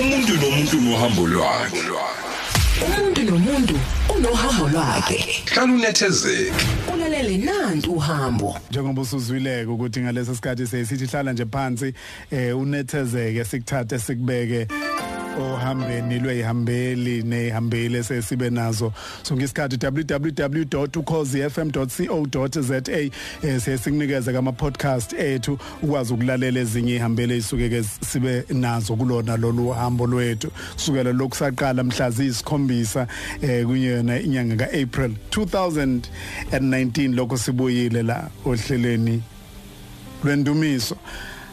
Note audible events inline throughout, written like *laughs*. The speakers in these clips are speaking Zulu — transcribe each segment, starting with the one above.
umuntu nomuntu nohambo lwakhe. Umuntu nomuntu unohambo lwakhe. Hlala unethezeke. Ulalele nanti uhambo. Njengoba usuzwileke ukuthi ngaleso sikhathi sesithi hlala nje phansi eh unethezeke sikuthathe sikubeke ohambeni lweyihambeli nehambeli esesibe nazo. So ngesikhathi www.ukhozifm.co.za eh sesikunikeza kama podcast ethu ukwazi ukulalela ezinye ihambeli ezisuke ke sibe nazo kulona lolu hambo lwethu. Kusukela lokusaqala mhla ziyisikhombisa eh kunyena inyanga kaApril 2019 lokho sibuyile la ohlelweni lwendumiso.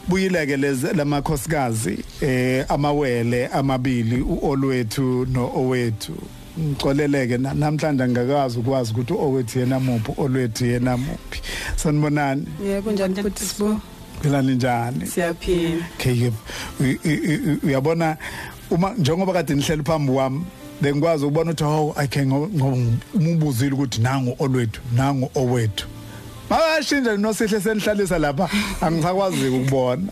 Buyileke lezi lamakhosikazi eh amawele amabili uolwethu noowethu. Ngixoleleke namhlanje ngingakazi ukwazi ukuthi owethu yena muphi olwethu yena muphi. Sanibonani? Yebo njani futhi sibo? philani njani? Siyaphila. okay uyabona uma njengoba kade nihleli phambi kwami bengikwazi ukubona ukuthi oh okay ngoba umubuzile ukuthi nangu olwethu nangu owethu Mawashinja nosihle senihlalisa lapha angisakwazi ukubona.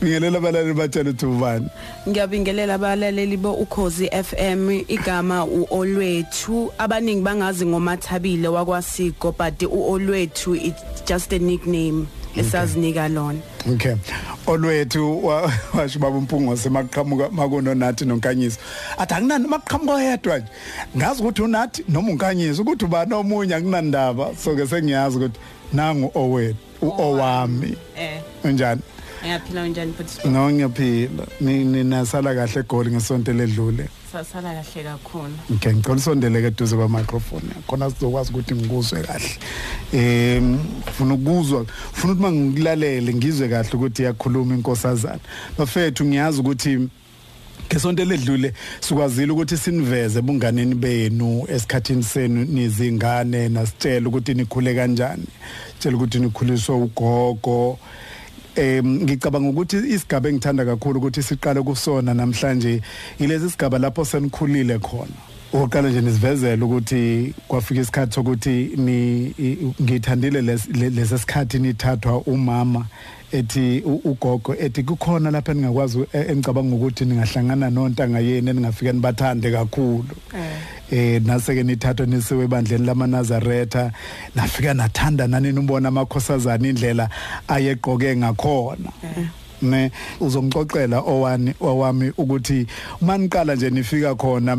Bingelela abalaleli batshela ukuthi ubani. Ngiyabingelela abalaleli bo Ukhozi FM igama uolwethu abaningi bangazi ngomathabile wakwasiko but uolwethu it's just a nickname esazinika lona. Okay. Olwethu wa- washo baba umpungo semaqhamuka makuno nathi nonkanyisa. Athi akunani maqhamuka yedwa nje. Ngazi ukuthi unathi noma unkanyisa ukuthi ubani omunye akunandaba so ke sengiyazi ukuthi nangu owethu uowami. Eh, Unjani? ngiyaphila njani futhi? No ngiyaphila. Ni ninasala kahle egoli ngesonto ledlule. Sasala kahle kakhulu. Okay ngicela usondele ke duze kwa microphone khona sizokwazi ukuthi ngikuzwe kahle. Em ufuna ukuzwa ufuna ukuthi mangikulalele ngizwe kahle ukuthi iyakhuluma inkosazana. Bafethu ngiyazi ukuthi ngesonto ledlule sikwazile ukuthi siniveze bunganeni benu esikhathini senu nizingane nasitshela ukuthi nikhule kanjani. Tshela ukuthi nikhuliswa ugogo em ngicabanga ukuthi isigaba engithanda kakhulu ukuthi siqale kusona namhlanje ilesi sigaba lapho senikhulile khona. Oqala nje nisivezela ukuthi kwafika isikhathi sokuthi ni ngithandile les- lesi sikhathi nithathwa umama ethi ugogo ethi kukhona lapha ningakwazi e- engicabanga ukuthi ningahlangana nontanga yeni ningafika nibathande kakhulu. Eh naseke nithathwa nisiwe ebandleni lamanazaretha. Nafika nathanda nani nibona amakhosazana indlela ayeqoke ngakhona. Ne uzongixoxela owani owami ukuthi uma niqala nje nifika khona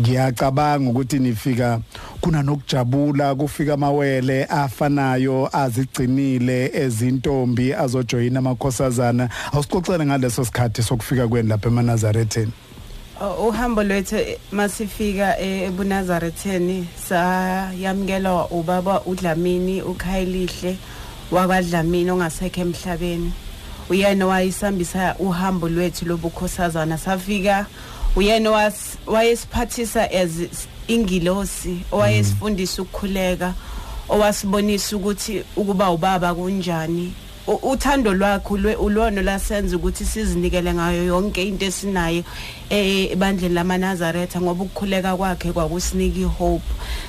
ngiyacabanga ukuthi nifika kuna nokujabula kufika amawele afanayo azigcinile ezintombi azojoyina amakhosazana. Awusixoxele ngaleso sikhathi sokufika kweni lapha emanazaretheni. Oh, uhambo lwethu masifika eh, ebunazaretheni sayamkelwa ubaba uDlamini uKhayilihle wakwaDlamini ongasekho emhlabeni. Uyena wayisambisa uhambo lwethu lobukhosazana. Safika uyena wayesiphathisa as ingilosi owayesifundisa ukukhuleka owasibonisa ukuthi ukuba ubaba kunjani. Uthando lwakho lwe- ulona lasenza ukuthi sizinikele ngayo yonke into esinayo eh, ebandleni lamanazaretha ngoba ukukhuleka kwakhe kwakusinika ihope.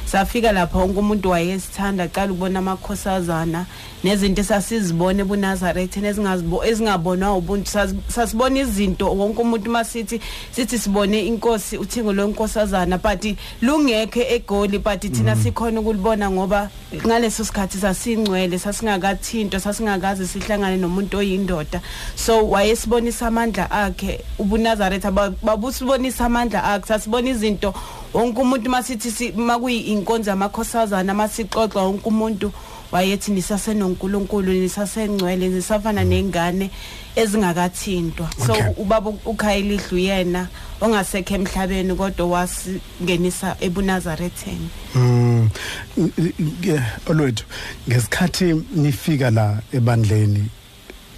Safika lapha wonke umuntu wayesithanda aqala ukubona amakhosazana nezinto esasizibona ebunazaretha ezingazibo ezingabonwa ubuntu. Sas- sasibona izinto wonke umuntu masithi sithi sibone inkosi uthingo lwenkosazana but lungekho egoli but thina sikhona ukulibona ngoba ngaleso sikhathi sasingcwele sasingakathinto sasingakazi sihlangane nomuntu oyindoda. So wayesibonisa amandla akhe ubunazaretha ba- babusibonisa amandla akhe sasibona izinto. Wonke umuntu masithi si- makuyi inkonzo yamakhosazana masixoxa wonke umuntu. Wayethi nisasenonkulunkulu nisasengcwele nisafana nengane ezingakathintwa. So ubaba ukhayelihlu yena ongasekho emhlabeni kodwa wasingenisa ebunazaretheni. Mm. Olwethu ngesikhathi nifika la ebandleni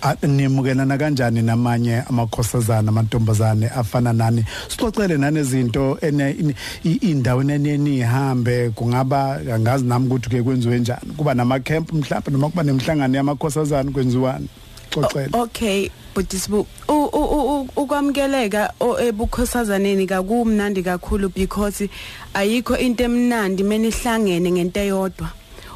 a- nimukelana kanjani namanye amakhosazana amantombazane afana nani? Sixoxele nanezinto ene ini- i- indawo enenihambe kungaba angazi nami ukuthi ke kwenziwe njani. Kuba nama camp mhlawumbe noma kuba nemhlangano yamakhosazana kwenziwani? Xoxela okay budisibu ukwamukeleka o- ebukhosazaneni kakumnandi kakhulu because ayikho into emnandi menihlangene ngento eyodwa.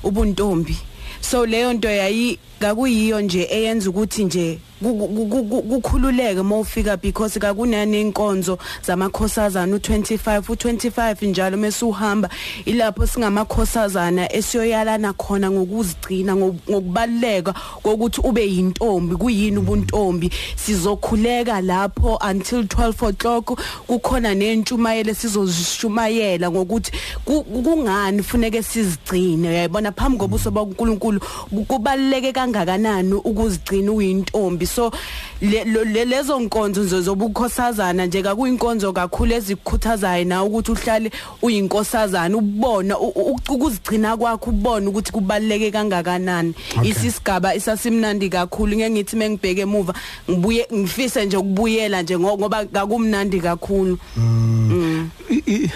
Ubuntombi. So leyo nto yayi kakuyiyo nje eyenza ukuthi nje kukhululeke mawufika because kakunani inkonzo zamakhosazana u25 u25 njalo mesuhamba ilapho singamakhosazana esiyoyalana khona ngokuzigcina ngoku- ngokubaleka kokuthi ube yintombi kuyini ubuntombi? Sizokhuleka lapho until 12 o'clock kukhona nentshumayelo sizozishumayela ngokuthi ku- kungani funeke sizigcine? Uyayibona? Phambi kobuso bakuNkulunkulu ku- kubaleke kangakanani ukuzigcina uyintombi? So le- lo- le- lezo nkonzo nje zobukhosazana nje kakuyinkonzo kakhulu ezikukhuthazayo na ukuthi uhlale uyinkosazana ubona u- u- ukuzigcina kwakho ubona ukuthi kubaleke kangakanani. Okay. isisigaba isasimnandi kakhulu ngeke ngithi mengibheke emuva ngibuye ngifise nje ukubuyela nje ngo- ngoba kakumnandi kakhulu. I- i-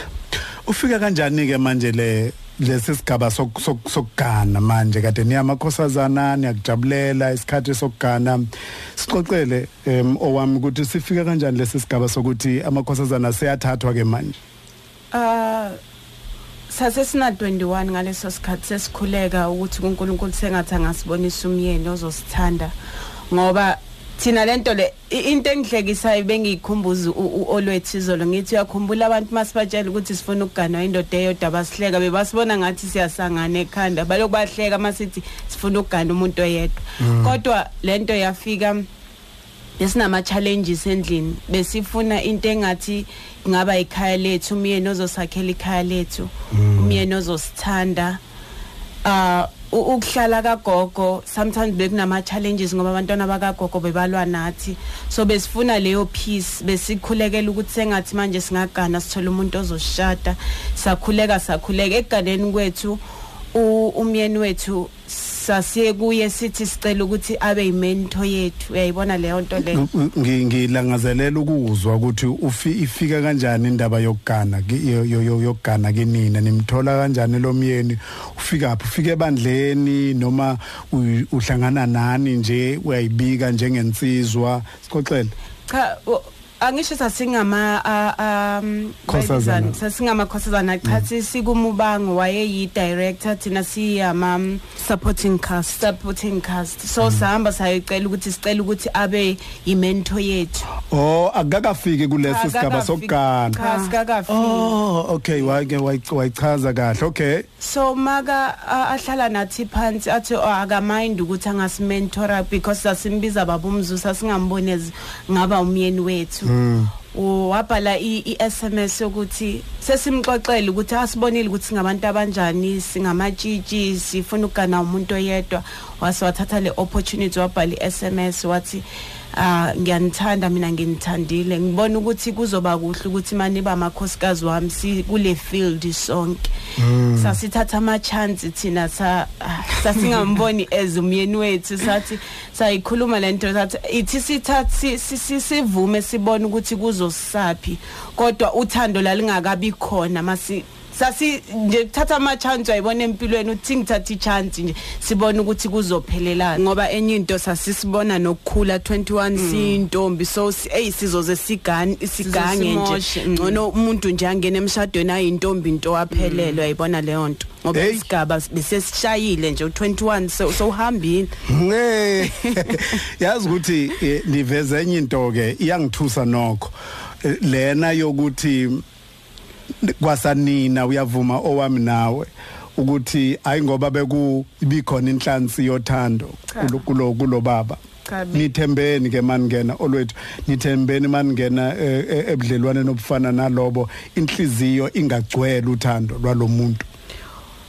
ufika kanjani ke manje le lesi sigaba sok- sok- sokugana manje. Kade niyamakhosazana niyakujabulela isikhathi sokugana. Sixoxele owami ukuthi sifika kanjani lesi sigaba sokuthi amakhosazana seyathathwa ke manje? Ah sase sina 21 ngaleso sikhathi sesikhuleka ukuthi uNkulunkulu sengathi angasibonisa umyeni ozosithanda. Ngoba thina lento le into engihlekisayo bengiyikhumbuza u- u- olwethu izolo ngithi uyakhumbula abantu masibatshela ukuthi sifuna ukuganwa indoda eyodwa basihleka bebasibona ngathi siyasangana ekhanda balokhu bahleka masithi sifuna ukugana umuntu oyedwa. Kodwa lento yafika besinama challenges endlini besifuna into engathi ngaba ikhaya lethu umyeni ozosakhela ikhaya lethu umyeni ozosithanda ah u- ukuhlala kagogo sometimes bekunama challenges ngoba abantwana bakagogo bebalwa nathi. So besifuna leyo peace besikhulekela ukuthi sengathi manje singagana sithola umuntu ozosishada sakhuleka sakhuleka. Eganeni kwethu umyeni wethu sasiye kuye sithi sicela ukuthi abe yimentor yethu. Uyayibona leyo nto leyo Ngi- ngilangazelela ukuzwa ukuthi ufi ifika kanjani indaba yokugana yokugana kinina? Nimthola kanjani lo myeni? Ufika phi? Ufike ebandleni noma uhlangana nani nje? Uyayibika njengensizwa? Sixoxele. Cha angisho sasingama ah, um Khosazana. bayibizani, sasingamakhosazana chathi sikumubango wayeyi director thina siyama um, supporting cast. Supporting cast. So sahamba sayicela ukuthi sicela ukuthi abe yimentor yethu. Oh akakafiki kulesi sigaba sokugana cha sikakafiki oh okay wake wayichaza kahle okay. So maka a- ahlala nathi phansi athi oh, akamind ukuthi angasimentora because sasimbiza baba umzu sasingamboni as ngaba umyeni wethu. U- wabhala i-SMS ukuthi sesimxoxela ukuthi asibonile ukuthi singabantu abanjani singamatshitshi sifuna ukugana umuntu oyedwa. Wase wathatha le opportunity wabhala i-SMS wathi ah ngiyanithanda mina nginithandile. Ngibona ukuthi kuzoba kuhle ukuthi manje bamakhosikazi wami si kule field sonke. Sasithatha ama chance thina sa ah, sasingamboni *laughs* as umyeni wethu. Sathi sayikhuluma lento sathi ithi sithathi si- si- sivume sibone ukuthi kuzosaphi. Kodwa uthando lalingakabi khona masi sasi nje thatha ama chance ayibona empilweni uthi ngithatha i-chance nje sibone ukuthi kuzophelelana ngoba enye into sasisibona nokukhula 21 siyintombi. So si- ey sizoze sigane sigange nje. Mm. ngcono umuntu nje angena emshadweni ayintombi into aphelelwe ayibona leyo nto. Ngoba Hey. isigaba besesishayile nje u21 so so uhambile. Hey *laughs* yazi ukuthi eh, niveze enye into ke iyangithusa nokho. Eh, lena yokuthi kwasanina uyavuma owami nawe ukuthi ayi ngoba beku ibikhona inhlansi yothando kulo kulo baba. Nithembeni ke maningena olwethu nithembeni maningena eh, eh, ebudlelwane obufana nalobo inhliziyo ingagcwele uthando lwalomuntu.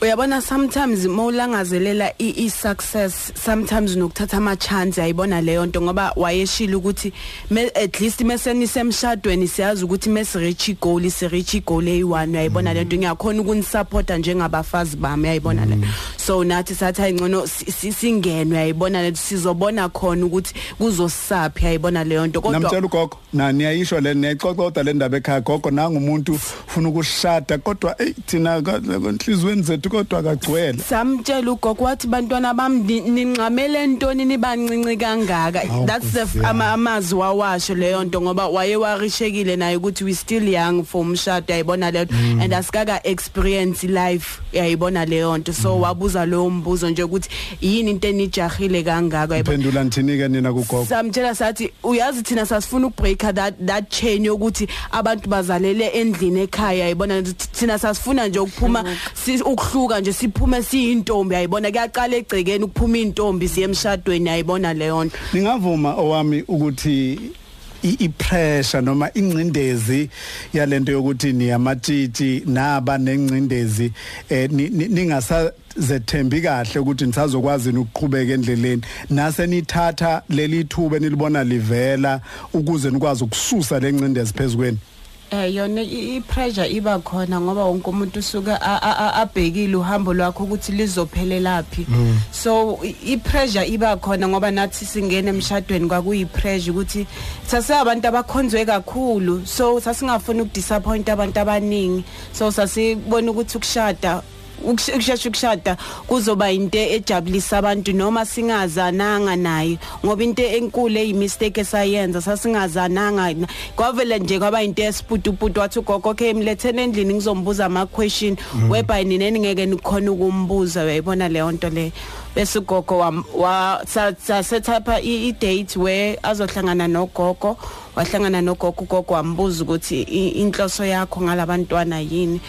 Uyabona sometimes mawulangazelela i-success sometimes nokuthatha ama-chance ayibona leyo nto ngoba wayeshila ukuthi me- at least mesenisemshadweni siyazi ukuthi mesireach igoli sireach igoli eyi-one uyayibona le nto? Ngiyakhona ukunisupporta njengabafazi bami uyayibona le? So nathi sathi ayingcono si- si- singene uyayibona le? Nto sizobona khona ukuthi kuzosaphi uyayibona leyo nto. Kodwa namtshela ugogo na niyayisho le niyayixoxoda le ndaba ekhaya. Gogo nangumuntu ufuna ukushada kodwa ey thina ka- enhlizweni zethu kodwa akagcwele samtshela ugogo wathi bantwana bami ni- ninqamele ntoni nibancinci kangaka? Hawu, that's the Nkosi yami. ama amazwi wawasho leyo nto ngoba waye warishekile naye ukuthi we still young for umshado yayibona leyo Mm. and asikaka experience life yayibona leyo nto. Mm. so wabuza lowo mbuzo nje ukuthi yini into enijahile kangaka? Yayibona. Phendula nithini ke nina kugogo? Samtshela sathi uyazi thina sasifuna ukubreaka that that chain yokuthi abantu bazalele endlini ekhaya yayibona? Thina sasifuna nje ukuphuma si- ukuhluka nje siphume siyintombi. Yayibona kuyaqala egcekeni ukuphuma intombi siye emshadweni. Yayibona leyo nto ningavuma owami ukuthi i-pressure noma ingcindezi yalento yokuthi niyamatshitshi naba nengcindezi eh ni- ni- ningasazethembi kahle ukuthi nisazokwazi ukuqhubeka endleleni. Nase nithatha leli thuba nilibona livela ukuze nikwazi ukususa lengcindezi phezukweni Eh yona i i- pressure iba khona ngoba wonke umuntu a- abhekile uhambo lwakho ukuthi lizophelelaphi so i- i pressure iba khona ngoba nathi singena emshadweni kwakuyi pressure ukuthi sase abantu abakhonzwe kakhulu. So sasingafuni ukudisappoint abantu abaningi. So sasibona ukuthi ukushada ukush- ukushesha ukushada kuzoba into ejabulisa abantu noma singazananga naye ngoba into enkulu eyimistake esayenza sasingazananga. Na- kwavela nje kwaba into esiputuputu wathi ugogo okay mlethene endlini ngizombuza ama question whereby nineni ngeke nikhona ukumbuza. Uyayibona leyo nto le? Bese ugogo wam- wa sa- sa set up a i i- date where azohlangana nogogo wahlangana nogogo ugogo wambuza ukuthi i- inhloso yakho ngalabantwana yini?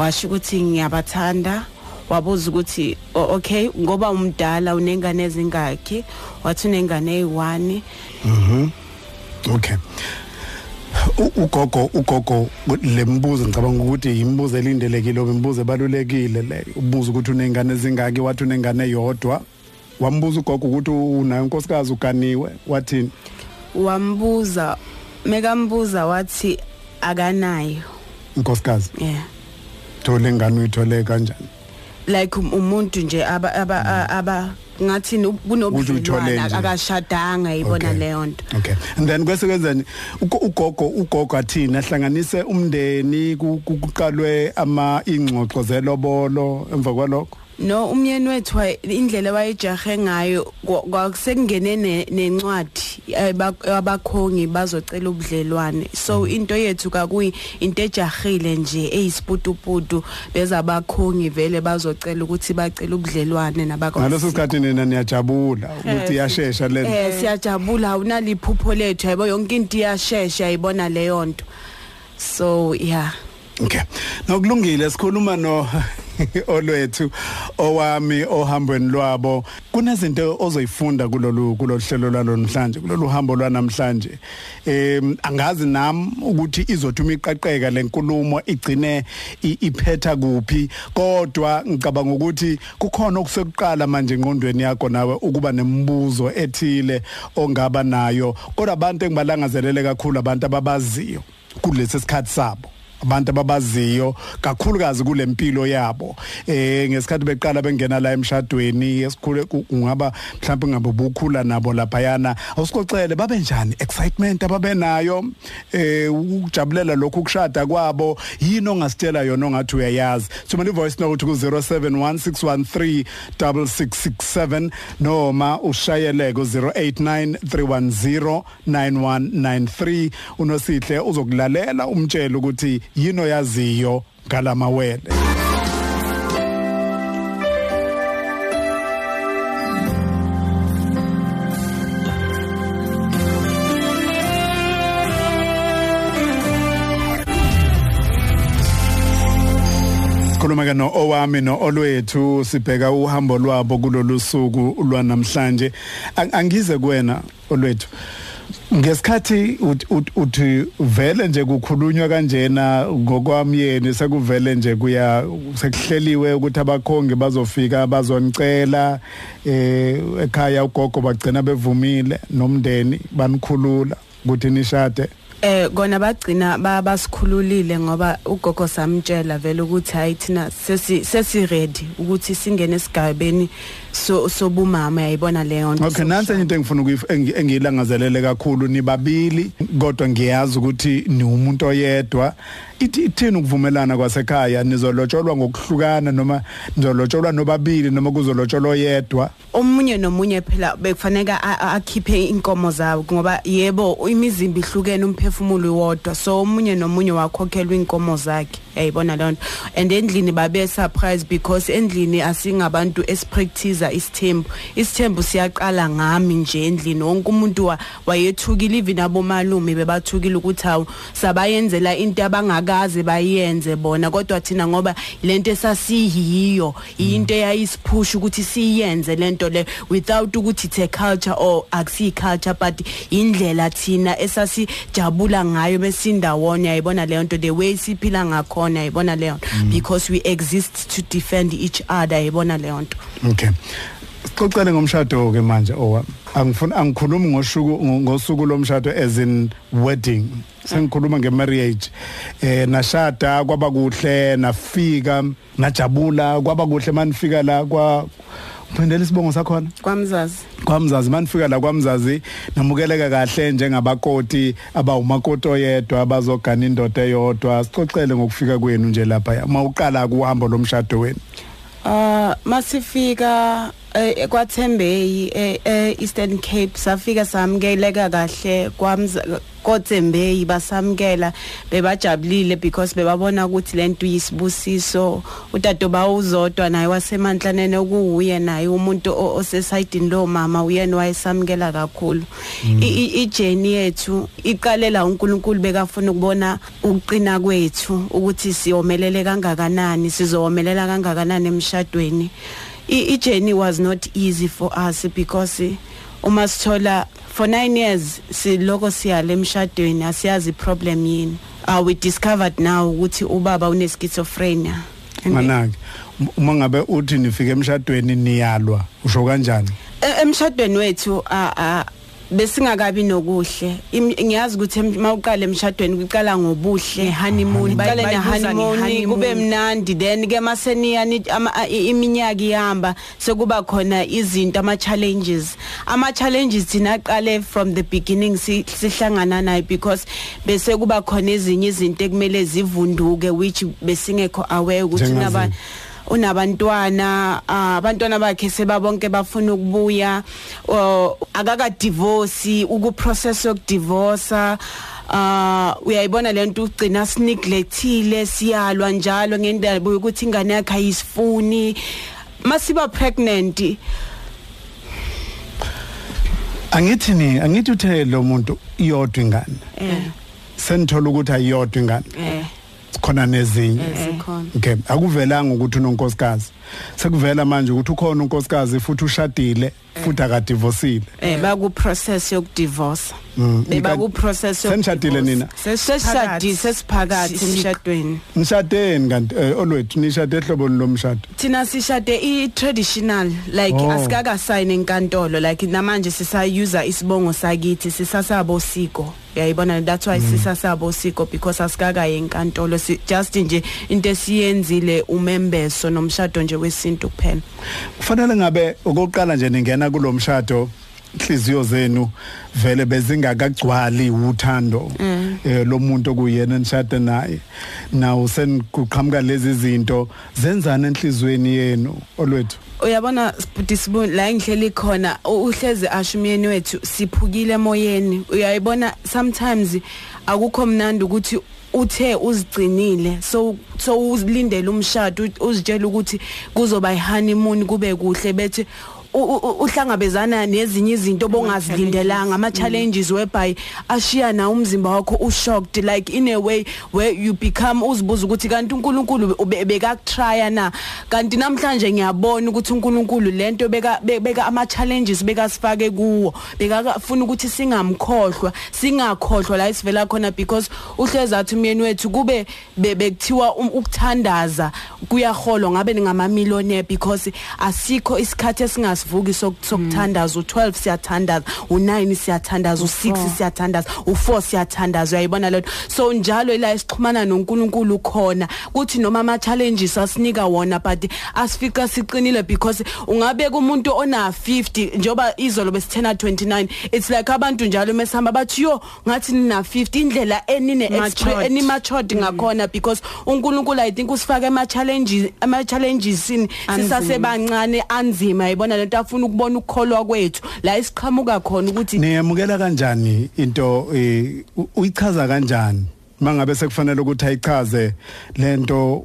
Washo ukuthi ngiyabathanda wabuza ukuthi "O- okay ngoba umdala unengane ezingakhi wathi unengane eyi1 okay. U- ugogo ugogo lembuzo ngicabanga ukuthi imibuzo elindelekile obembuzo ebalulekile le ubuza ukuthi unengane ezingaki wathi unengane eyodwa. Wambuza ugogo ukuthi unayo inkosikazi uganiwe wathini? Wambuza mekambuza wathi akanayo. Inkosikazi yeah. Thole ingane uyithole kanjani? Like um- umuntu nje aba aba a- aba uyithole kunobudlelwana akashadanga yibona Okay. leyo nto. Okay. And then kwese kwenzani? Ugo- ugogo ugogo athini ahlanganise umndeni ku- ku- kuqalwe ama ingxoxo zelobolo emva kwalokho? No umyeni wethu indlela wayejahe ngayo kwa- kwakusengene ne- nencwadi eh, bak- abakhongi bazocela ubudlelwane. So into yethu kakuyi into ejahile nje eyisiputuputu beza abakhongi vele bazocela ukuthi bacela ubudlelwane nabakwa ngaleso sikhathi nina niyajabula ukuthi Eh, iyashesha le eh siyajabula awunaliphupho lethu yabo yonke into iyashesha ayibona leyo nto. So yeah. Okay. Nokulungile sikhuluma no *laughs* *laughs* olwethu owami ohambweni lwabo. Kunezinto ozoyifunda kulolu kulohlelo lwalo namhlanje kulolu hambo lwanamhlanje. Em angazi nami ukuthi izothi umiqaqeka lenkulumo igcine iphetha kuphi kodwa ngicabanga ukuthi kukhona okusekuqala manje engqondweni yakho nawe ukuba nemibuzo ethile ongaba nayo. Kodwa abantu engibalangazelele kakhulu abantu ababaziyo kulesi sikhathi sabo. Abantu ababaziyo kakhulukazi kule mpilo yabo. Eh ngesikhathi beqala bengena la emshadweni esikhule ku- kungaba mhlawumbe ngabe bukhula nabo laphayana awusixoxele babe njani? Excitement ababenayo eh ukujabulela lokhu kushada kwabo yini ongasitshela yona ongathi uyayazi? Thumela ivoice note ku 0716136667 noma ushayele ku 0893109193 unosihle uzokulalela umtshela ukuthi yini oyaziyo ngalamawele Sikhuluma ke no owami no olwethu sibheka uhambo lwabo kulolu suku lwanamhlanje. Ang- angize kuwena olwethu. Ngesikhathi ut- ut- uthi vele nje kukhulunywa kanjena ngokwamyeni sekuvele nje kuya sekuhleliwe ukuthi abakhongi bazofika bazonicela eh ekhaya ugogo bagcina bevumile nomndeni banikhulula ukuthi nishade. Eh kona bagcina ba- basikhululile ngoba ugogo samtshela vele ukuthi hayi thina sesi sesi ready ukuthi singene esigabeni so sobumama yayibona leyo nto. Okay nansi enye into engifuna ukuyif- engi- engiyilangazelele kakhulu nibabili kodwa ngiyazi ukuthi ni umuntu oyedwa. Ithi ithini ukuvumelana kwasekhaya nizolotsholwa ngokuhlukana noma nizolotsholwa nobabili noma kuzolotsholwa oyedwa? Omunye nomunye phela bekufaneka a- a- akhiphe inkomo zawo ngoba yebo imizimba ihlukene umphefumulo wodwa so omunye nomunye wakhokhelwa inkomo zakhe. Yayibona leyo nto. And endlini babe surprised because endlini asingabantu esipractice isithembu. Isithembu siyaqala ngami nje endlini. Wonke umuntu wa- wayethukile even abomalume bebathukile ukuthi hawu sabayenzela into abangakaze bayenze bona. Kodwa thina ngoba lento esasiyiyo into eyayisiphusha ukuthi siyenze lento le without ukuthi it's a culture or akusiyi culture but indlela thina esasijabula ngayo besindawonye yayibona leyo nto the way siphila ngakhona yayibona leyo nto. Because we exist to defend each other yayibona leyo nto. Okay. Sixoxele ngomshado ke manje owa. Angifuni angikhulumi ngosuku ngosuku lomshado as in wedding. Sengikhuluma ngemarriage. Eh nashada kwaba kuhle nafika najabula kwaba kuhle manifika la kwa Phindela isibongo sakhona? Kwamzazi. Kwamzazi manifika la kwamzazi namukeleka kahle njengabakoti abawumakoti oyedwa abazogana indoda eyodwa. Sixoxele ngokufika kwenu nje lapha. Mawuqala kuhambo lomshado wenu. Ah masifika eh, kwaThembey eh, eh, Eastern Cape safika samkeleka kahle kwamza koThembey basamkela bebajabulile because bebabona ukuthi lento yisibusiso utato bawuzodwa naye wasemanhlanene okuuye naye umuntu osesayidini lo mama uyena wayesamkela kakhulu. I- i- ijeni yethu iqalela uNkulunkulu bekafuna ukubona ukuqina kwethu ukuthi siyomelele kangakanani sizowomelela kangakanani emshadweni. I- ijeni was not easy for us because uma sithola for 9 years siloko siyale emshadweni asiyazi problem yini. Uh, we discovered now ukuthi ubaba une schizophrenia manake uma ngabe uthi nifike emshadweni niyalwa usho kanjani? E- emshadweni wethu a besingakabi nokuhle. Ngiyazi ukuthi mawuqala emshadweni kuqala ngobuhle honeymoon baqale ne honeymoon kube mnandi then ke maseniyani ama- a- i- iminyaka ihamba sekuba khona izinto ama challenges ama challenges thina aqale from the beginning si- sihlangana nayo because bese kuba khona ezinye izinto ekumele zivunduke which besingekho aware ukuthi naba unabantwana ah, abantwana bakhe sebabonke bafuna ukubuya akaka divorce ukuprocess yokudivorce ah uyayibona lento ugcina sineglectile siyalwa njalo ngendaba ukuthi ingane yakhe ayisifuni. Masiba pregnant angithi ni angithi uthe lo muntu iyodwa ingane? Eh. Senithola ukuthi ayiyodwa ingane? Eh. Khona nezinye. Okay akuvelanga ukuthi unonkosikazi. Sekuvela manje ukuthi ukhona unkosikazi futhi ushadile futhi akadivosile eh baku process yokudivorce Mm, beba inka- ku process senishadile nina? Sesishadi sesiphakathi emshadweni nishadeni kanti? Eh, olwethu nishade ehloboni lomshado thina sishade i-traditional like Oh. oh. asikaka sign enkantolo. Like namanje sisayuza isibongo sakithi sisasabo siko uyayibona? That's why mm. sisasabo siko because asikaka enkantolo. Si, just nje into esiyenzile umembeso nomshado nje wesintu kuphela. Kufanele ngabe okokuqala nje ningena kulomshado inhliziyo zenu vele bezingakagcwali uthando eh lomuntu okuyena nishade naye. Nawo senikuqhamuka lezi zinto zenzana enhlizweni yenu olwethu? Uyabona disibuni la ngihleli khona uhlezi ashumyeni wethu siphukile emoyeni. Uyayibona sometimes akukho mnandi ukuthi uthe uzigcinile so so uzilindele umshado u- uzitshela ukuthi kuzoba ihoneymoon kube kuhle bethi u- u- uhlangabezana nezinye izinto bongazilindelanga ama challenges whereby ashiya na umzimba wakho ushocked like in a way where you become uzibuza ukuthi kanti uNkulunkulu ube- bekakutrya na? Kanti namhlanje ngiyabona ukuthi uNkulunkulu lento beka be- beka ama challenges beka sifake kuwo. Bekafuna ukuthi singamkhohlwa singakhohlwa la isivela khona because uhleza athi umyeni wethu kube be- bekuthiwa um- ukuthandaza kuyaholwa ngabe ngama millionaire because asikho isikhathi esingas. Asivuki sok- sokuthandaza u12 siyathandaza u9 siyathandaza u6 siyathandaza u4 siyathandaza. Uyayibona lento so njalo la isixhumana noNkulunkulu khona kuthi noma ama challenges asinika wona but asifika siqinile because ungabeka umuntu ona 50 njoba izolo besithena 29 it's like abantu njalo mesihamba bathi yo ngathi nina 50 indlela enine Matured. eni matured ngakhona because uNkulunkulu I think usifaka ema challenges ama challenges Anzima. sisasebancane anzima yibona lento afuna ukubona ukukholwa kwethu. La isiqhamuka khona ukuthi niyamukela kanjani into eh, uyichaza kanjani? Mangabe sekufanele ukuthi ayichaze lento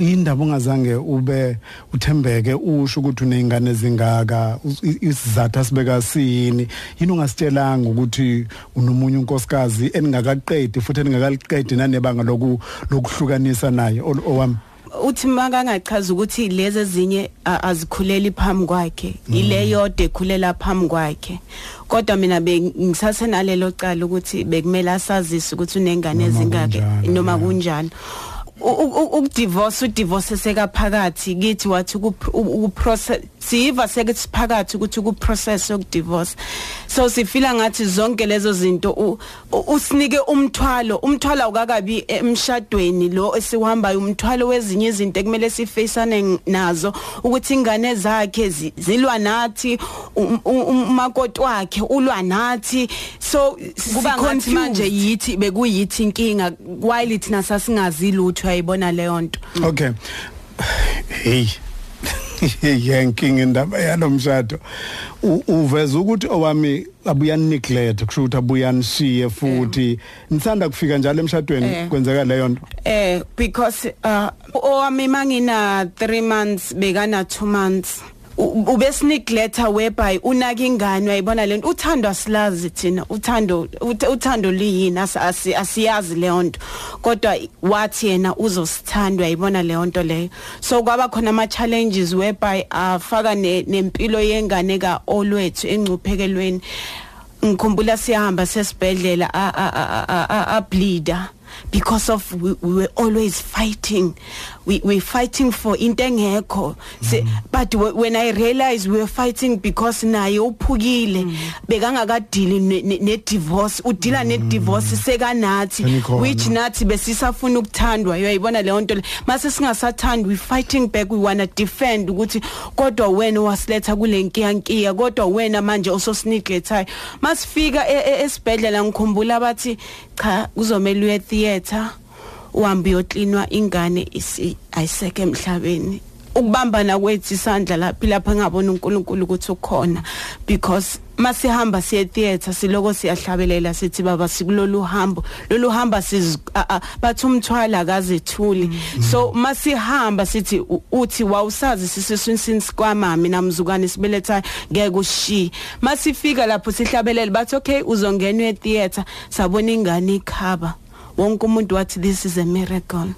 indaba ongazange ube uthembeke usho ukuthi unezingane ezingaka isizathu asibeka sini. Yini ungasitshelanga ukuthi unomunye unkosikazi eningakaqedi futhi eningakaliqedi nanebanga loku lokuhlukanisa naye owami? Uthi makangachaza ukuthi lezi ezinye a- azikhuleli phambi kwakhe. Ile yodwa ekhulela phambi kwakhe. Kodwa mina bengisase nalelo cala ukuthi bekumele asazise ukuthi unengane Noma ezingake kunjalo, noma yeah. kunjalo. U- u- u- ukudivorce udivorce sekaphakathi kithi wathi ukupr- u- ukuprocess siyiva sekuthi siphakathi ukuthi ukuprocess yokudivorce so sifila ngathi zonke lezo zinto u- u- usinike umthwalo umthwalo awukakabi emshadweni lo esihambayo umthwalo wezinye izinto ekumele sifaceane nazo ukuthi ingane zakhe zi- zilwa nathi um- um- umakoti wakhe ulwa nathi so Kuba ngathi manje yithi bekuyithi inkinga while thina sasingazi lutho ayibona leyo nto Okay. Hey. Yenkinga indaba yalomshado. U- Uveza ukuthi owami abuya neglect kusho ukuthi abuya nishiye futhi nisanda kufika njalo emshadweni Eh. kwenzeka leyo nto. eh because uh owami mangina 3 months bekana 2 months U- ubesinegleta whereby unaka ingane uyayibona lento. Uthando asilazi thina. Uthando ut- uthando liyini asi- asi- asiyazi leyo nto. Kodwa wathi yena uzosithanda uyayibona leyo nto leyo. So kwaba khona ama challenges whereby afaka ne- nempilo yengane ka olwethu engcuphekelweni. Ngikhumbula siyahamba sesibhedlela a a a- a a- a bleeder because of we, we were always fighting. We we fighting for into engekho. Se- but wh- when i realized we were fighting because naye uphukile bekangakadili ne- ne ne divorce udila ne divorce sekanathi Senikhona. which nathi besisafuna ukuthandwa. Uyayibona leyo nto le? Mase singasathandi we fighting back we wanna defend ukuthi kodwa wena wasiletha kule nkiyankiya kodwa wena manje usosinegletayo masifika e- e- esibhedlela ngikhumbula bathi cha kuzomela uye theater. Uhambe uyoklinwa ingane isi ayiseke emhlabeni. Ukubambana kwethu isandla laphi lapha engabona uNkulunkulu ukuthi ukhona. Because masihamba siye theater siloko siyahlabelela sithi baba sikulolu hambo. Lolu hamba siz a- a- bathi umthwala akazethuli. So masihamba sithi u- uthi wawusazi siseswini since kwamami namzukwane sibeletha ngeke ushi masifika lapho sihlabelela bathi okay uzongena etheater sabona ingane ikhaba. Wonke umuntu wathi this is a miracle.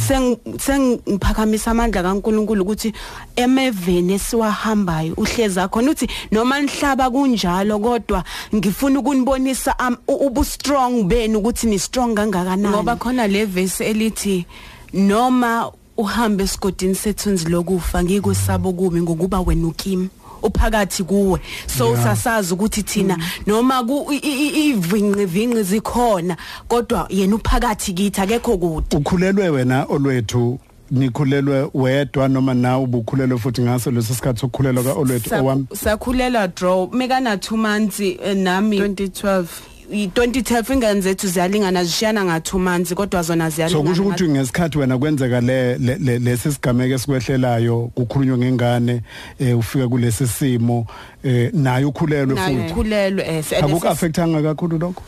Seng- sengiphakamisa amandla kaNkuluNkulu ukuthi emeveni esiwahambayo uhleza khona uthi noma nihlaba kunjalo kodwa ngifuna ukunibonisa am- u- ubu strong benu ukuthi ni strong kangakanani. Ngoba khona le verse elithi noma uhambe esigodini sethunzi lokufa ngikusaba kubi ngokuba wena ukimi uphakathi kuwe. So Yeah. sasazi ukuthi thina noma ku ivinqi vinqi zikhona kodwa yena uphakathi kithi akekho kude. Ukhulelwe wena olwethu nikhulelwe wedwa noma nawe ubukhulelwe futhi ngaso leso sikhathi ukukhulelwa ka olwethu Sa- owami. sakhulela draw. Mekana 2 months eh, nami. 2012 i2012 ingane zethu ziyalingana zishiyana nga 2 months kodwa zona So ziyalingana kusho ukuthi ngesikhathi wena kwenzeka le le- le- lesi sigameke sikwehlelayo kukhulunywa ngengane eh ufika kulesi simo eh naye ukhulelwe futhi. ukhulelwe eh se- Akuku affectanga kakhulu lokho?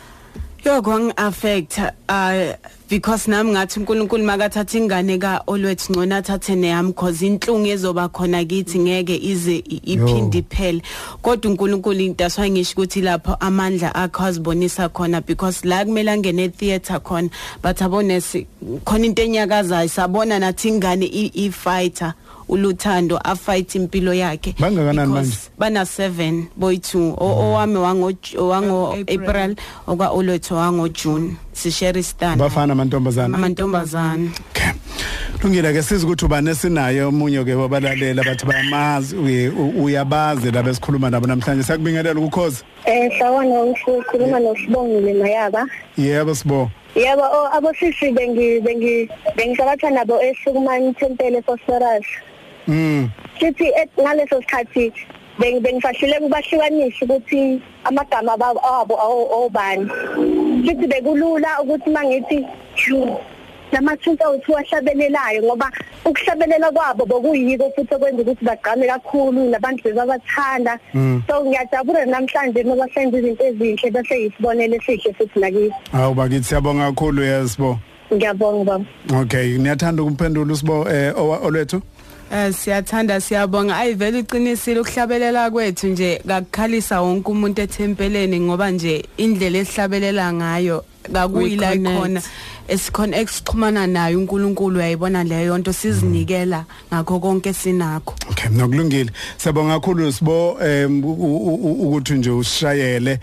Yo kwang affect uh because nami ngathi uNkulunkulu makathatha ingane ka olwethu ngcona athathe neyami because inhlungu ezoba khona kithi ngeke ize i- iphinde iphele. Kodwa uNkulunkulu into aswaye ngisho ukuthi lapho amandla akho azibonisa khona because la kumele angene theater khona but abone si khona into enyakazayo sabona nathi ingane i i fighter uluthando a fight impilo yakhe. Bangakanani because manje? bana 7 boy 2 owami wango wango April. April okwa olwethu wango June sishare stand Bafana amantombazana. amantombazana Okay. Lungile ke siza ukuthi ubani esinaye omunye ke wabalalela bathi bayamazi uye- u- uyabazi laba esikhuluma nabo namhlanje sakubingelela ukukhoza Eh sawona ukhuluma noSibongile Mayaba. yebo sibo Yebo o abosisi bengi bengi bengisabatha nabo eSukumani Temple Phosphorus. mm Sithi et- ngaleso sikhathi beng bengisahlule kubahlukanisa ukuthi amagama abo obani. Sithi bekulula ukuthi mangithi "Phew, lamathunta uthi wahlabelelayo ngoba ukuhlabelela kwabo bokuyiko futhi okwenza ukuthi bagqame kakhulu nabantu bebabathanda. So ngiyajabula namhlanje ngoba senza izinto ezinhle bese yisibonelo esihle futhi nakithi. Awu bakithi siyabonga kakhulu yesibo ngiyabonga baba. Okay niyathanda ukumphendula usibo eh olwethu? Siyathanda siyabonga ayivele uqinisile ukuhlabelela kwethu nje kakukhalisa wonke umuntu ethempeleni ngoba nje indlela esihlabelela ngayo kakuyila ikhona esikhona exixhumana nayo uNkulunkulu uyayibona leyo nto sizinikela ngakho konke sinakho Okay nokulungile siyabonga kakhulu sibo ukuthi nje usishayele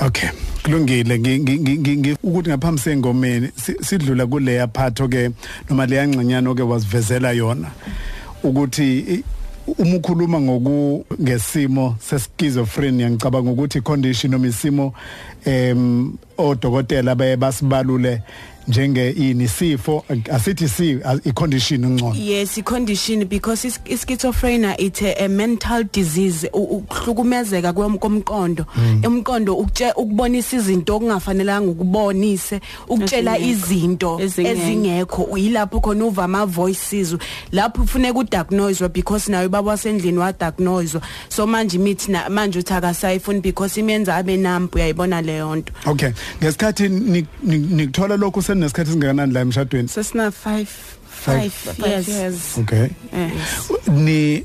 Okay. Kulungile. Ngi- ngi- ngi- ngi- ngi- ukuthi ngaphambi sengomeni si- sidlula kuleya part ke noma leya ngcinyano ke wasivezela yona ukuthi uma ukhuluma ngoku ngesimo seschizophrenia ngicabanga ukuthi condition noma isimo em odokotela baye basibalule njenge ini sifo asithi si i condition ngcono. Yes i-condition because is- i-schizophrenia it's a, a mental disease. U- ukuhlukumezeka kwem- komqondo. Umqondo ukutshe- ukubonisa izinto okungafanelanga ukubonise ukutshela Ezingekho. izinto Ezingekho. ezingekho. Yilapho khona uva ama voices lapho ufuneka udiagnose because nayo baba wasendlini wa diagnose so manje imithi na manje uthi akasayifuni because imenza abe numb uyayibona leyo nto. Okay. Ngesikhathi ni- ni- nikuthola lokho senesikhathi singakanani la emshadweni? Sesina 5 5 Five. years. okay. Yes. Ni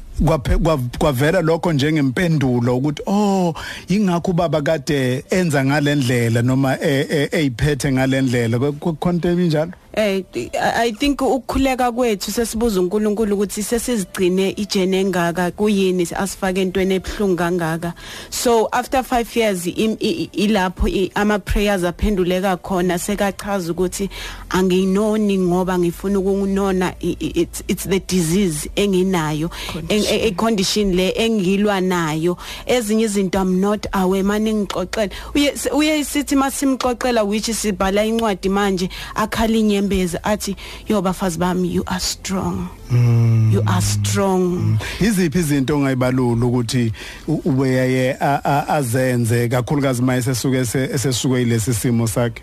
kwavela lokho njengempendulo ukuthi oh ingakho ubaba kade enza ngalendlela noma e- e- eyiphethe ngalendlela. Kukhonto ebinjalo Eh I think ukukhuleka kwethu sesibuza uNkulunkulu ukuthi sesizigcine ijene engaka kuyini asifake entweni ebhlungu kangaka. So after 5 years ilapho ama prayers aphenduleka khona sekachaza ukuthi angiyinoni ngoba ngifuna i- it's the disease enginayo eng- e- condition le engilwa nayo. Ezinye izinto I'm not aware manje ngixoxela. Uye uye sithi masimxoxela which sibhala incwadi manje akhala inyembezi athi yo bafazi bami you are strong. You are strong. Iziphi izinto ongayibalula ukuthi ubeyaye azenze kakhulukazi maye sesuke ese- esesuke ilesi simo sakhe?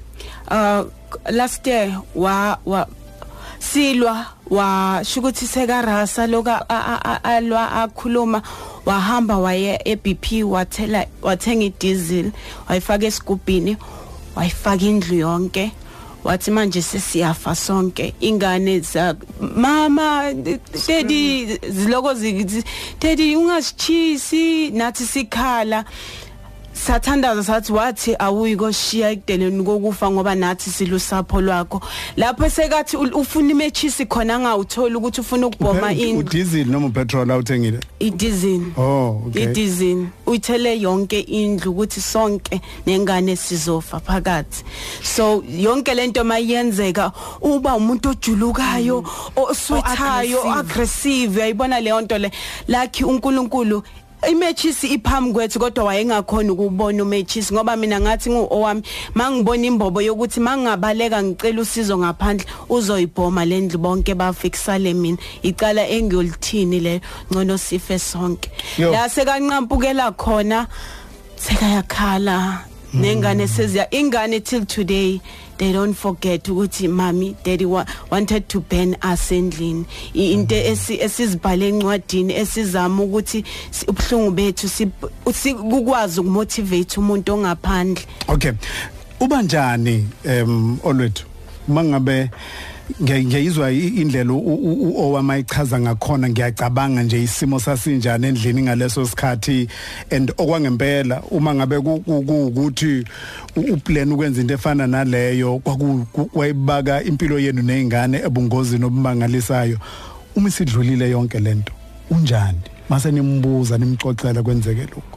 Uh last year wa wa silwa wa shukuthi sekarasa loka alwa akhuluma wahamba waye eBP wathela wathenga idiesel wayifaka esigubhini wayifaka indlu yonke. Wathi manje sesiyafa sonke. Ingane za mama daddy ziloko zithi daddy ungasichisi nathi sikhala. Sathandaza sathi wathi awuyiko shiya ekudeleni kokufa ngoba nathi silusapho lwakho. Lapho sekathi ufuna imechisi khona angawuthola ukuthi ufuna ukubhoma indlu udiesel noma upetrol awuthengile? Idizini oh okay. Idizini uyithele yonke indlu ukuthi sonke nengane sizofa phakathi. So yonke lento mayenzeka uba umuntu ojulukayo oswethayo aggressive. aggressive uyayibona leyo nto le. Lakhi uNkulunkulu imechisi iphambi kwethu kodwa wayengakhona ukubona umechisi ngoba mina ngathi ngu owami mangibona imbobo yokuthi mangabaleka ngicela usizo ngaphandle uzoyibhoma lendlu bonke bafikisale mina. Icala engiyolithini le ngcono sife sonke. Yo. la sekanqampukela khona sekayakhala. Nengane seziya ingane till today. They don't forget ukuthi mami daddy wa, wanted to ban us endlini. Into esi- esizibhale encwadini esizama ukuthi ubuhlungu bethu si- si- kukwazi ukumotivate umuntu ongaphandle. Okay. Uba njani em olwethu? Mangabe ngiya- ngiyizwa i- indlela u- u- u- owama ichaza ngakhona. Ngiyacabanga nje isimo sasinjani endlini ngaleso sikhathi. And okwangempela uma ngabe ku- ku- kuukuthi u- uplan ukwenza into efana naleyo kwaku- ku- wayibaka impilo yenu nezingane ebungozini obumangalisayo. Uma isidlulile yonke lento unjani? Mase nimbuza nimxoxela kwenzeke lokho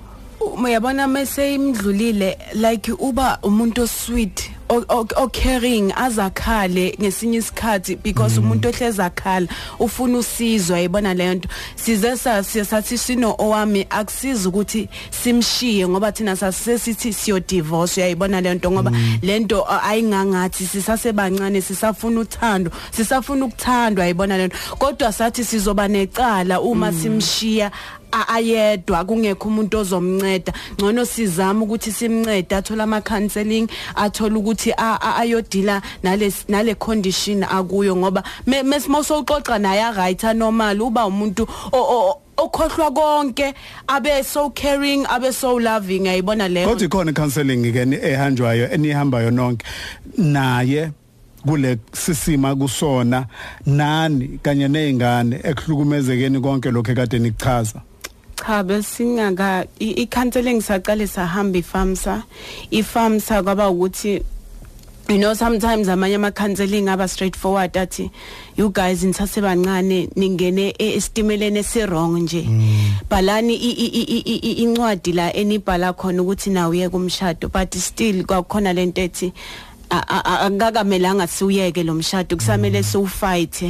uyabona mase imdlulile like uba umuntu osweet o- caring azakhale ngesinye isikhathi because umuntu ohleza akhala ufuna usizo ayibona leyo nto. Size sathi sino owami akusiza ukuthi simshiye ngoba thina sasisithi siyo divorce uyayibona leyo nto ngoba lento ayingangathi sisasebancane sisafuna uthando sisafuna ukuthandwa ayibona leyo nto. Kodwa sathi sizoba necala uma simshiya a- ayedwa kungekho umuntu ozomnceda. Ngcono sizama ukuthi simncede athola ama counseling athola ukuthi a- a- ayodila nale nale condition akuyo ngoba mesimosoxoxa naye right normal uba umuntu o- o- okhohlwa konke abe so caring abe so loving ayibona leyo? Kodwa ikhona icounseling ke ehanjwayo enihambayo nonke. Naye kule sisima kusona nani kanye nezingane ekuhlukumezekeni konke lokho ekade nikuchaza. Cha besingaka i- i-counseling saqale sahamba ifamsa ifamsa kwaba ukuthi you know sometimes amanye ama-counseling aba straightforward athi you guys nisasebancane ningene e- esitimeleni esi-wrong nje. Bhalani i- i- i- i- i- incwadi la enibhala khona ukuthi nawe uye kumshado but still kwakukhona lento ethi a- a- a- akungakamelanga siwuyeke lo mshado. Kusamele siwufight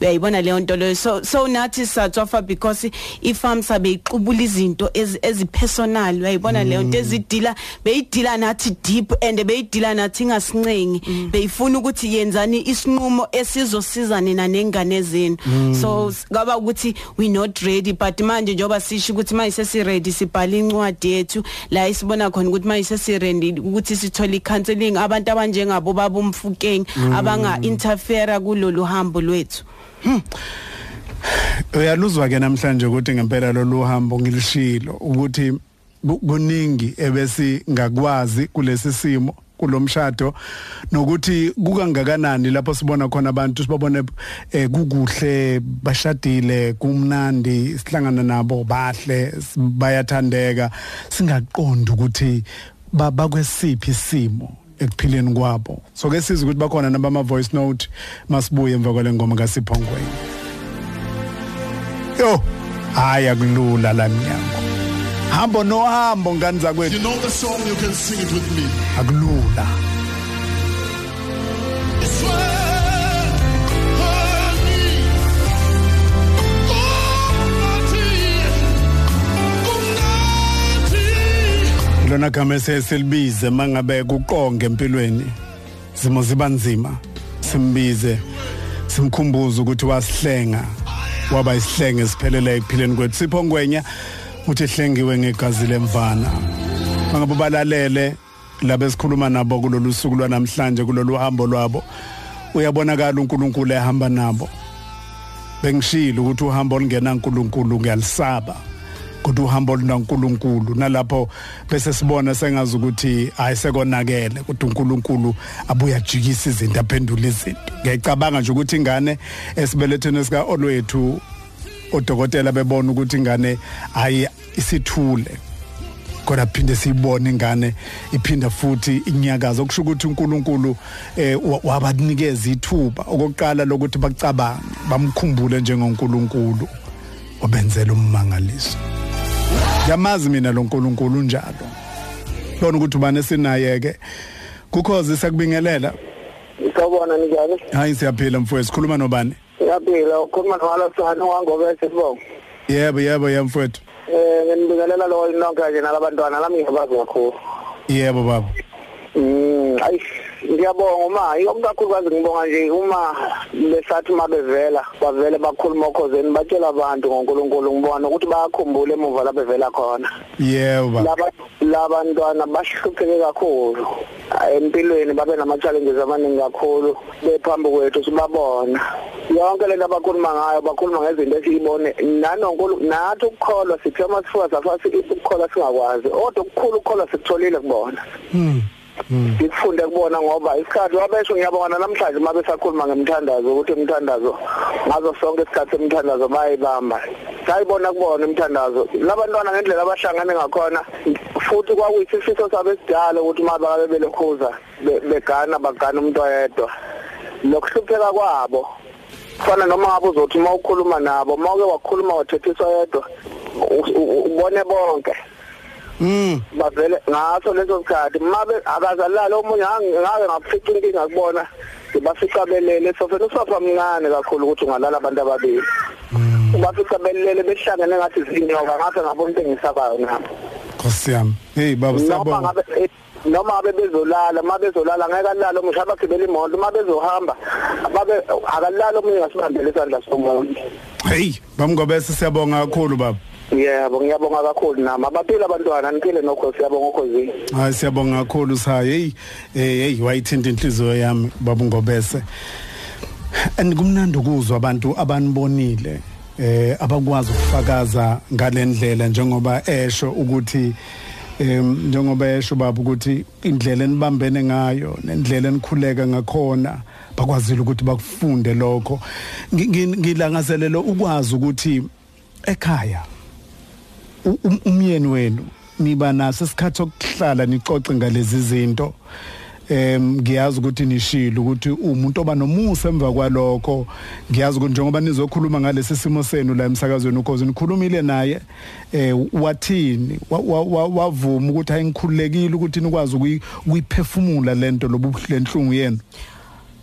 uyayibona leyo nto leyo. So so nathi sathofa because ifam sabe ixubula izinto ezi- ezipersonal. Uyayibona leyo nto ezidila beyidila nathi deep and beyidila nathi ngasincengi beyifuna ukuthi yenzani isinqumo esizosiza nina nengane zenu. So kwaba ukuthi we not ready but manje njengoba sisho ukuthi manje sesi ready sibhala incwadi yethu. La isibona khona ukuthi manje sesi ready ukuthi sithole i-counseling. Abantu abanjengabo baba umfukeng abanga interfere kulolu hambo lwethu. Uyaluzwa ke namhlanje ukuthi ngempela lolu hambo ngilishilo ukuthi ku- kuningi ebesi ngakwazi kulesi simo kulomshado nokuthi kukangakanani lapho sibona khona abantu sibabone eh, kukuhle bashadile kumnandi sihlangana nabo bahle bayathandeka singaqondi ukuthi ba- bakwesiphi isimo. Ekuphileni kwabo. So ke sizwe ukuthi bakhona nabama voice note masibuye emva kwale ngoma kaSiphongweni. Yo hayi akulula la mnyango. Hambo nohambo ngani You zakwethu know the song, you can sing it with me. akulula. Swear, lona gama esesilibize mangabe kuqonge empilweni. Zimo ziba nzima. Simbize simkhumbuze ukuthi wasihlenga. Waba isihlenge siphelele ekuphileni kwethu sipho ngwenya uthi hlengiwe ngegazi lemvana. Mangabe balalele labe sikhuluma nabo kulolu suku lwanamhlanje kulolu hambo lwabo uyabonakala uNkulunkulu ehamba nabo. Bengishilo ukuthi uhambo olungena uNkulunkulu ngiyalisaba. Kodwa uhambo lunaNkulunkulu nalapho bese sibona sengazi ukuthi ayisekonakele kodwa uNkulunkulu abuya ajikisa izinto aphendula izinto. Ngiyacabanga nje ukuthi ingane esibelethweni sika olwethu odokotela bebona ukuthi ingane ayi isithule. Kodwa phinde siyibone ingane iphinda futhi inyakaza. Okusho ukuthi uNkulunkulu eh wa- wabanikeza ithuba. Okokuqala lokuthi bacabange bamkhumbule njengoNkulunkulu obenzela ummangaliso. Yamazi mina lo nkulunkulu njalo. Lona ukuthi ubani sinaye-ke kukhozi sekubingelela Sawubona njani? hayi siyaphila mfowethu. Sikhuluma nobani? Siyaphila ukhuluma noLasana wangobese sibonga. yebo yebo yebo mfowethu. Eh nginibingelela lo nonke nje nalabantwana lami ngiyabazi kakhulu. yebo baba. Mm ayi. Ngiyabonga uma ikakhulukazi ngibonga nje uma besathi mabevela bavele bakhuluma okhozeni batshela abantu ngoNkulunkulu ngibona ukuthi bayakhumbula emuva la bevela khona. yebo baba. Laba labantwana bahlupheke kakhulu empilweni babe nama challenges amaningi kakhulu bephambi kwethu sibabona. Yonke lento abakhuluma ngayo bakhuluma ngezinto esiyibone nanonkulu nathi ukukholwa sithe uma sifika safasi ukukholwa singakwazi kodwa ukukhulu ukukholwa sikutholile kubona. Sikufunde kubona ngoba isikhathi wabesho ngiyabona namhlanje mabe sakhuluma ngemthandazo ukuthi imthandazo ngazo sonke isikhathi semthandazo bayibamba sayibona kubona imthandazo labantwana ngendlela abahlangane ngakhona futhi kwakuyisifiso sabe sidala ukuthi uma bakabe belokhuza be- begana bagana umuntu oyedwa. Lokuhlupheka kwabo fana noma ngabe uzothi uma ukhuluma nabo uma uke wakhuluma wathethiswa yedwa u- u- ubone bonke. Mm. Bavele ngaso leso sikhathi mabe akazalala omunye ngake ngafica inkinga kubona ngibafica belele sofena usofa mncane kakhulu ukuthi ungalala abantu ababili ubafica belele behlangene ngathi zinyoka ngathi ngabona into engisakayo nabo Nkosi yami. Hey baba noma siyabonga. ngabe eh, noma ngabe bezolala uma bezolala ngeke alala omusha abagibela imoto uma bezohamba babe akalala omunye ngasibambela isandla somuntu Hey bamngobese siyabonga kakhulu baba. Yebo ngiyabonga kakhulu nami abaphila abantwana niphile nokho siyabonga ukhosini Hayi siyabonga kakhulu sayi. Hey eh hey wayithinta inhliziyo yami baba ngobese. Andikumnandi ukuzwa abantu abanibonile eh abakwazi ukufakaza ngalendlela njengoba esho ukuthi em njengoba esho baba ukuthi indlela enibambene ngayo nendlela enikhuleka ngakhona bakwazile ukuthi bakufunde lokho Ngi- ngi- ngilangazelelo ukwazi ukuthi ekhaya umyeni wenu niba naso isikhathi sokuhlala nicoce ngalezi zinto. Em ngiyazi ukuthi nishilo ukuthi umuntu oba nomusa emva kwalokho. Ngiyazi ukuthi njengoba nizokhuluma ngalesi simo senu la emsakazweni ukhozi nikhulumile naye eh wathini? Wa- wa- wa- wavuma ukuthi ayingikhululekile ukuthi nikwazi ukuyi- ukuyiphefumula lento lobuhlenhlungu yenu.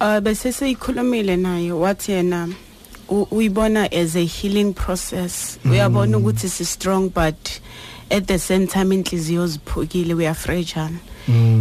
Uh bese siyikhulumile naye wathi yena uyibona as a healing process. Uyabona ukuthi si strong but at the same time inhliziyo ziphukile we are fragile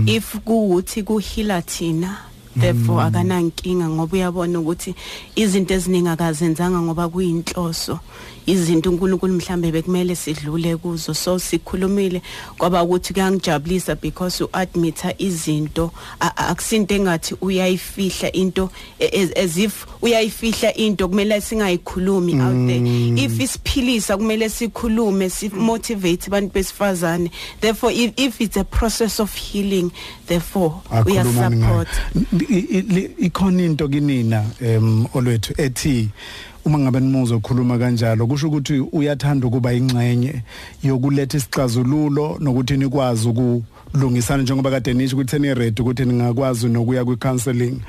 if kuuthi kuhila thina therefore akanankinga ngoba uyabona ukuthi izinto eziningi akazenzanga ngoba kuyinhloso. Izinto uNkulunkulu mhlambe bekumele sidlule kuzo. So sikhulumile kwaba ukuthi kuyangijabulisa because uadmitha izinto a- a- akusinto engathi uyayifihla into a- as, as if uyayifihla into kumele singayikhulumi out there. If isiphilisa kumele sikhulume simotivate abantu besifazane. Therefore if, if it's a process of healing therefore akhuluma uyasupport. ikhona into kinina em olwethu ethi uma ngabe nimuzo khuluma kanjalo kusho ukuthi uyathanda ukuba ingxenye yokuletha isixazululo nokuthi nikwazi ukulungisana njengoba kade nisho ukuthi ni ready ukuthi ningakwazi nokuya kwi counseling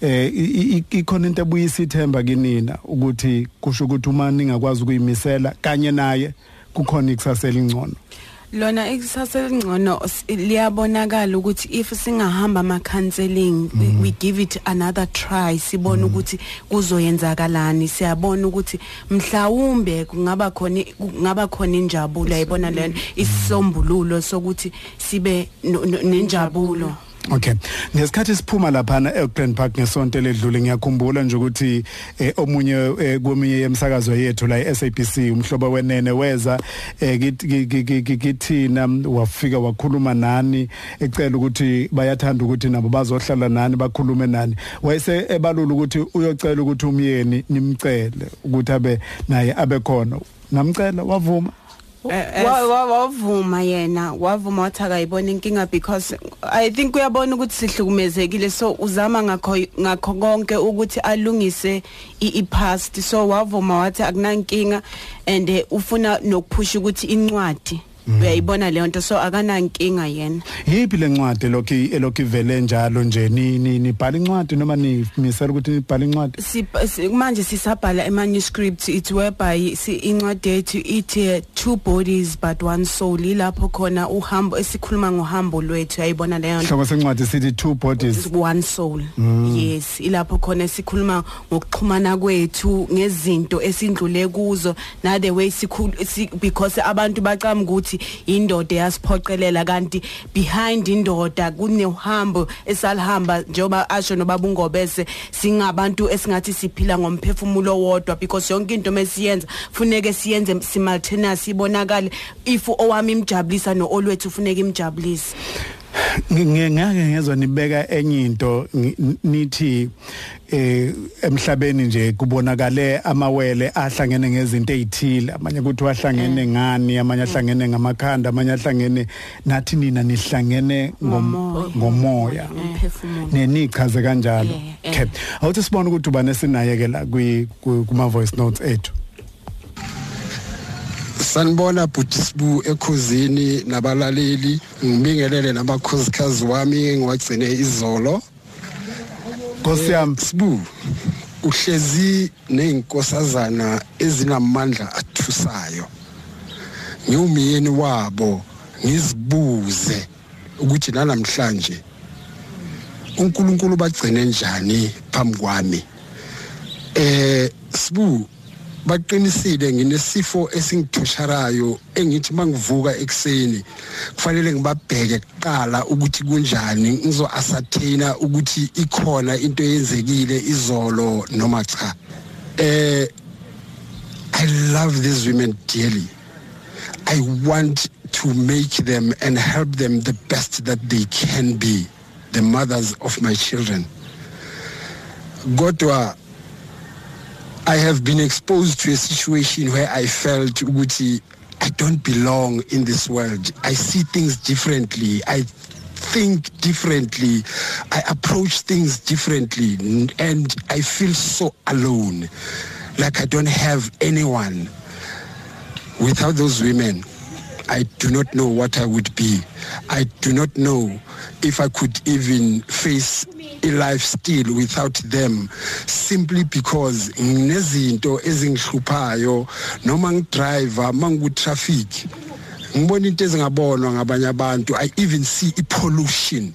eh ikhona into ebuyisa ithemba kinina ukuthi kusho ukuthi uma ningakwazi ukuyimisela kanye naye kukhona ikusasa elingcono lona ikusasa elingcono liyabonakala ukuthi if singahamba ama counseling we, we give it another try sibone ukuthi kuzoyenzakalani siyabona ukuthi mhlawumbe kungaba khona kungaba khona injabulo ayibona lena isisombululo sokuthi sibe no- no- nenjabulo. Okay. Ngesikhathi siphuma lapha na eGrand Park ngesonto ledlule ngiyakhumbula nje ukuthi eh, omunye eh, kweminye yemsakazo yethu la eSABC umhlobo wenene weza eh, kithi- ki- ki- ki- ki- kithina wafika wakhuluma nani ecela ukuthi bayathanda ukuthi nabo bazohlala nani bakhulume nani. Wayese ebalula ukuthi uyocela ukuthi umyeni nimcele ukuthi abe naye abe khona. Namcela wavuma. Eh, wa- wavuma yena wavuma wathi akayibona inkinga because i think uyabona ukuthi sihlukumezekile so uzama ngakho ngakho konke ukuthi alungise i-past so wavuma wathi akunankinga and eh, ufuna nokuphusha ukuthi incwadi. Uyayibona leyo nto? So akanankinga yena. Yipi lencwadi lokho elokho ivele njalo nje? Ni ni nibhala incwadi noma nimisela ukuthi nibhala incwadi? Sip- si- manje sisabhala emanuscript. It whereby si incwadi yethu ithi eh, two bodies but one soul. Ilapho khona uhambo esikhuluma ngohambo lwethu. Ayibona leyo nto? Hloko sencwadi sithi two bodies one soul. Yes. Ilapho khona sikhuluma ngokuxhumana kwethu ngezinto esindlule kuzo. Na the way sikhulu si, because abantu bacama ukuthi indoda yasiphoqelela kanti behind indoda kunehambo esalihamba njengoba asho nobaba ungobese singabantu esingathi siphila ngomphefumulo wodwa because yonke into mesiyenza funeke siyenze simultaneous ibonakale if owami imjabulisa no olwethu funeka imjabulise. Ngeke ngezwe nibeka enye into nithi eh emhlabeni nje kubonakale amawele ahlangene ngezinto ezithile amanye kuthi wahlangene ngani amanye ahlangene ngamakhanda amanye ahlangene nathi nina nihlangene ngom- Ngomoya. nenichaze kanjalo. Yeah, yeah. okay awuthi sibone ukuthi ubane sinaye ke la kuma voice notes ethu? Sanibona bhuti sibu ekhuzini nabalaleli. Ngibingelele nabakhosikazi wami engiwagcine izolo. Nkosi yami. Sibu uhlezi nezinkosazana ezinamandla athusayo. Ngiwumyeni wabo ngizibuze ukuthi namhlanje uNkulunkulu bagcine njani phambi kwami. Eh sibu baqinisile nginesifo esingithusharayo engithi mangivuka ekseni kufanele ngibabheke kuqala ukuthi kunjani ngizo ascertaina ukuthi ikhona into eyenzekile izolo noma cha. Eh I love these women dearly. I want to make them and help them the best that they can be the mothers of my children. Kodwa I have been exposed to a situation where I felt ukuthi I don't belong in this world. I see things differently. I think differently. I approach things differently and I feel so alone. Like I don't have anyone. Without those women, I do not know what I would be. I do not know if I could even face a life still without them simply because nginezinto ezingihluphayo noma ngidriver mangiku traffic ngibona into ezingabonwa ngabanye abantu. I even see i pollution.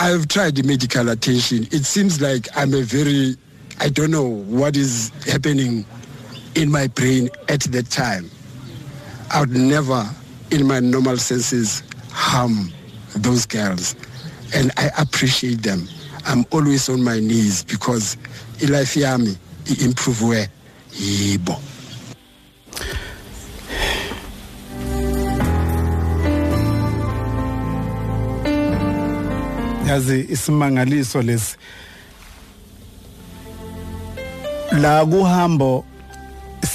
I have tried medical attention. It seems like i'm a very i don't know what is happening in my brain at that time. I would never in my normal senses harm those girls and I appreciate them. I'm always on my knees because ilife yami improve where yibo. yazi isimangaliso lesi la kuhambo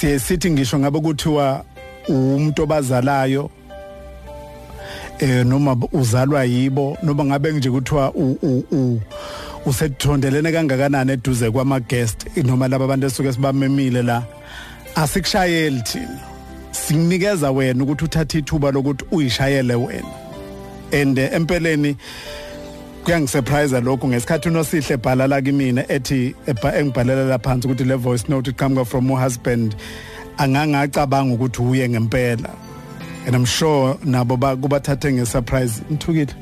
siye sithi ngisho ngabe kuthiwa umuntu obazalayo eh noma uzalwa yibo noma ngabe nje kuthiwa usethondelene kangakanani eduze kwama guest noma laba abantu esuke sibamemile la. Asikushayeli thina. Sikunikeza wena ukuthi uthathe ithuba lokuthi uyishayele wena. And eh, empeleni kuyangisurprise lokho ngesikhathi unosihle ebhala la kimina ethi engibhalela la phansi ukuthi le voice note iqhamuka from my husband. Angangacabanga ukuthi uye ngempela. And i'm sure nabo kubathathe ngesurprise. Nthukile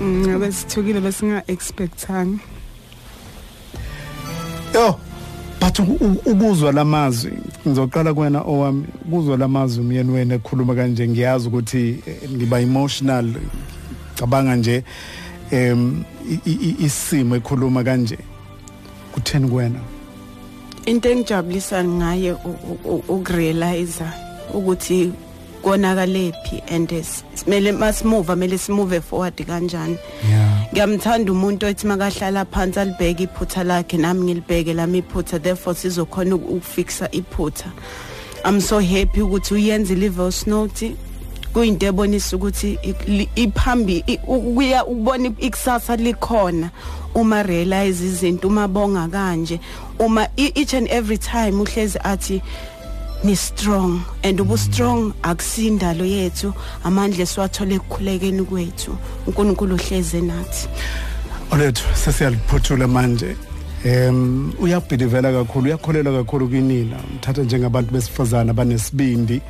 ngabe sithukile besinga expectanga yo but ukuzwa lamazwi ngizoqala kuwena owami ukuzwa lamazwi umyeni wena ekhuluma kanje ngiyazi ukuthi eh, ngiba emotional cabanga nje em isimo ekhuluma kanje. Kutheni kuwena? Into engijabulisa ngaye ukurealize ukuthi konakalephi and simele masimove mele simove forward kanjani. Yeah. Ngiyamthanda umuntu othi makahlala phansi alibheke iphutha lakhe nami ngilibheke lami iphutha therefore sizokhona ukufixa iphutha. I'm so happy ukuthi uyenze i-voice note kuyinto ebonisa ukuthi iphambi ukuya ukubona ikusasa likhona uma realize izinto uma bonga kanje uma each and every time uhlezi athi ni strong and ubu strong akusindalo yethu amandla esiwathole ekukhulekeni kwethu. uNkulunkulu uhleze nathi. Olethu sesiyaliphothula manje. Em uyabhilivela kakhulu uyakholelwa kakhulu kwinina mthatha njengabantu besifazana banesibindi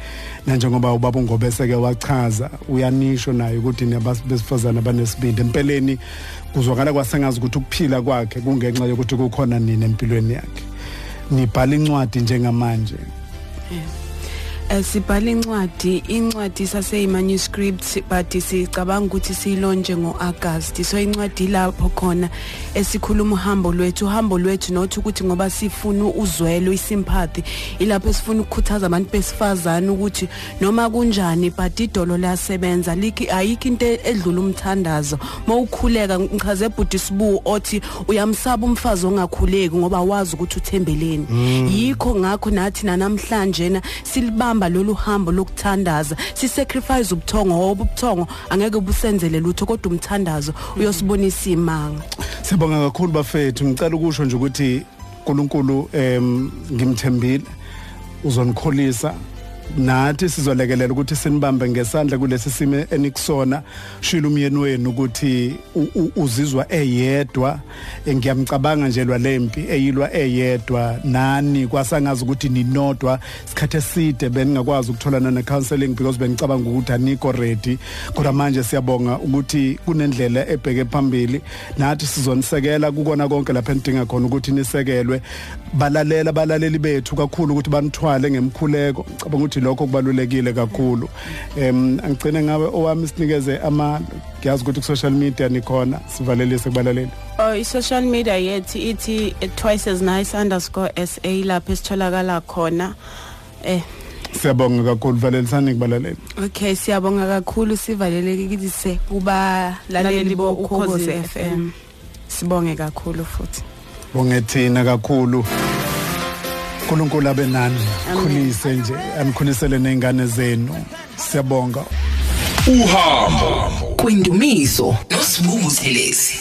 nanjengoba ubaba ungobeseke wachaza uyanisho naye ukuthi nabantu besifazana banesibindi empeleni kuzwakala kwasengazi ukuthi ukuphila kwakhe kungenxa yokuthi kukhona nini empilweni yakhe. Nibhala incwadi njengamanje. Eh sibhala incwadi incwadi sase manuscript but sicabanga ukuthi siyilonje ngoAugust. So incwadi lapho khona esikhuluma uhambo lwethu. Uhambo lwethu nothi ukuthi ngoba sifuna uzwelo isympathy ilapho esifuna ukukhuthaza abantu besifazana ukuthi noma kunjani but idolo liyasebenza. Liki ayikho into edlula umthandazo. Mawukhuleka ngichaze ebhudi sibu othi uyamsaba umfazi ongakhuleki ngoba wazi ukuthi uthembeleni. Yikho ngakho nathi namhlanje na silibamba lolu hambo lokuthandaza. Si sacrifice ubuthongo ngoba ubuthongo angeke busenzele lutho kodwa umthandazo uyosibonisa imanga sibonga kakhulu bafethu. Ngicela ukusho nje ukuthi uNkulunkulu em ngimthembile uzonikholisa nathi sizolekelela ukuthi sinibambe ngesandla kulesi simo enikusona. Shila umyeni wenu ukuthi uzizwa eyedwa. Eh, ngiyamcabanga nje lwalempi eyilwa eyedwa. Nani kwasangazi ukuthi ninodwa. Isikhathi eside beningakwazi ukutholana ne counseling because bengicabanga ukuthi anikho ready. Kodwa manje siyabonga ukuthi kunendlela ebheke phambili. Nathi sizonisekela kukona konke lapha enidinga khona ukuthi nisekelwe. Balalela abalaleli bethu kakhulu ukuthi banithwale ngemkhuleko. Ngicabanga ukuthi lokho kubalulekile kakhulu. Em angigcine ngawe owami sinikeze ama ngiyazi ukuthi ku social media nikhona sivalelise kubalaleli Oh i-social media yethu ithi twice as nice underscore SA lapho esitholakala khona. Eh. Siyabonga kakhulu valelisani kubalaleli okay siyabonga kakhulu sivalelekile kubalaleli bo ukhozi FM sibonge kakhulu futhi. Bonge thina kakhulu. uNkulunkulu abe nani? Khulise nje anikhulisele nezingane zenu. Siyabonga. Uhambo. Kwindumiso nosibungu thelezi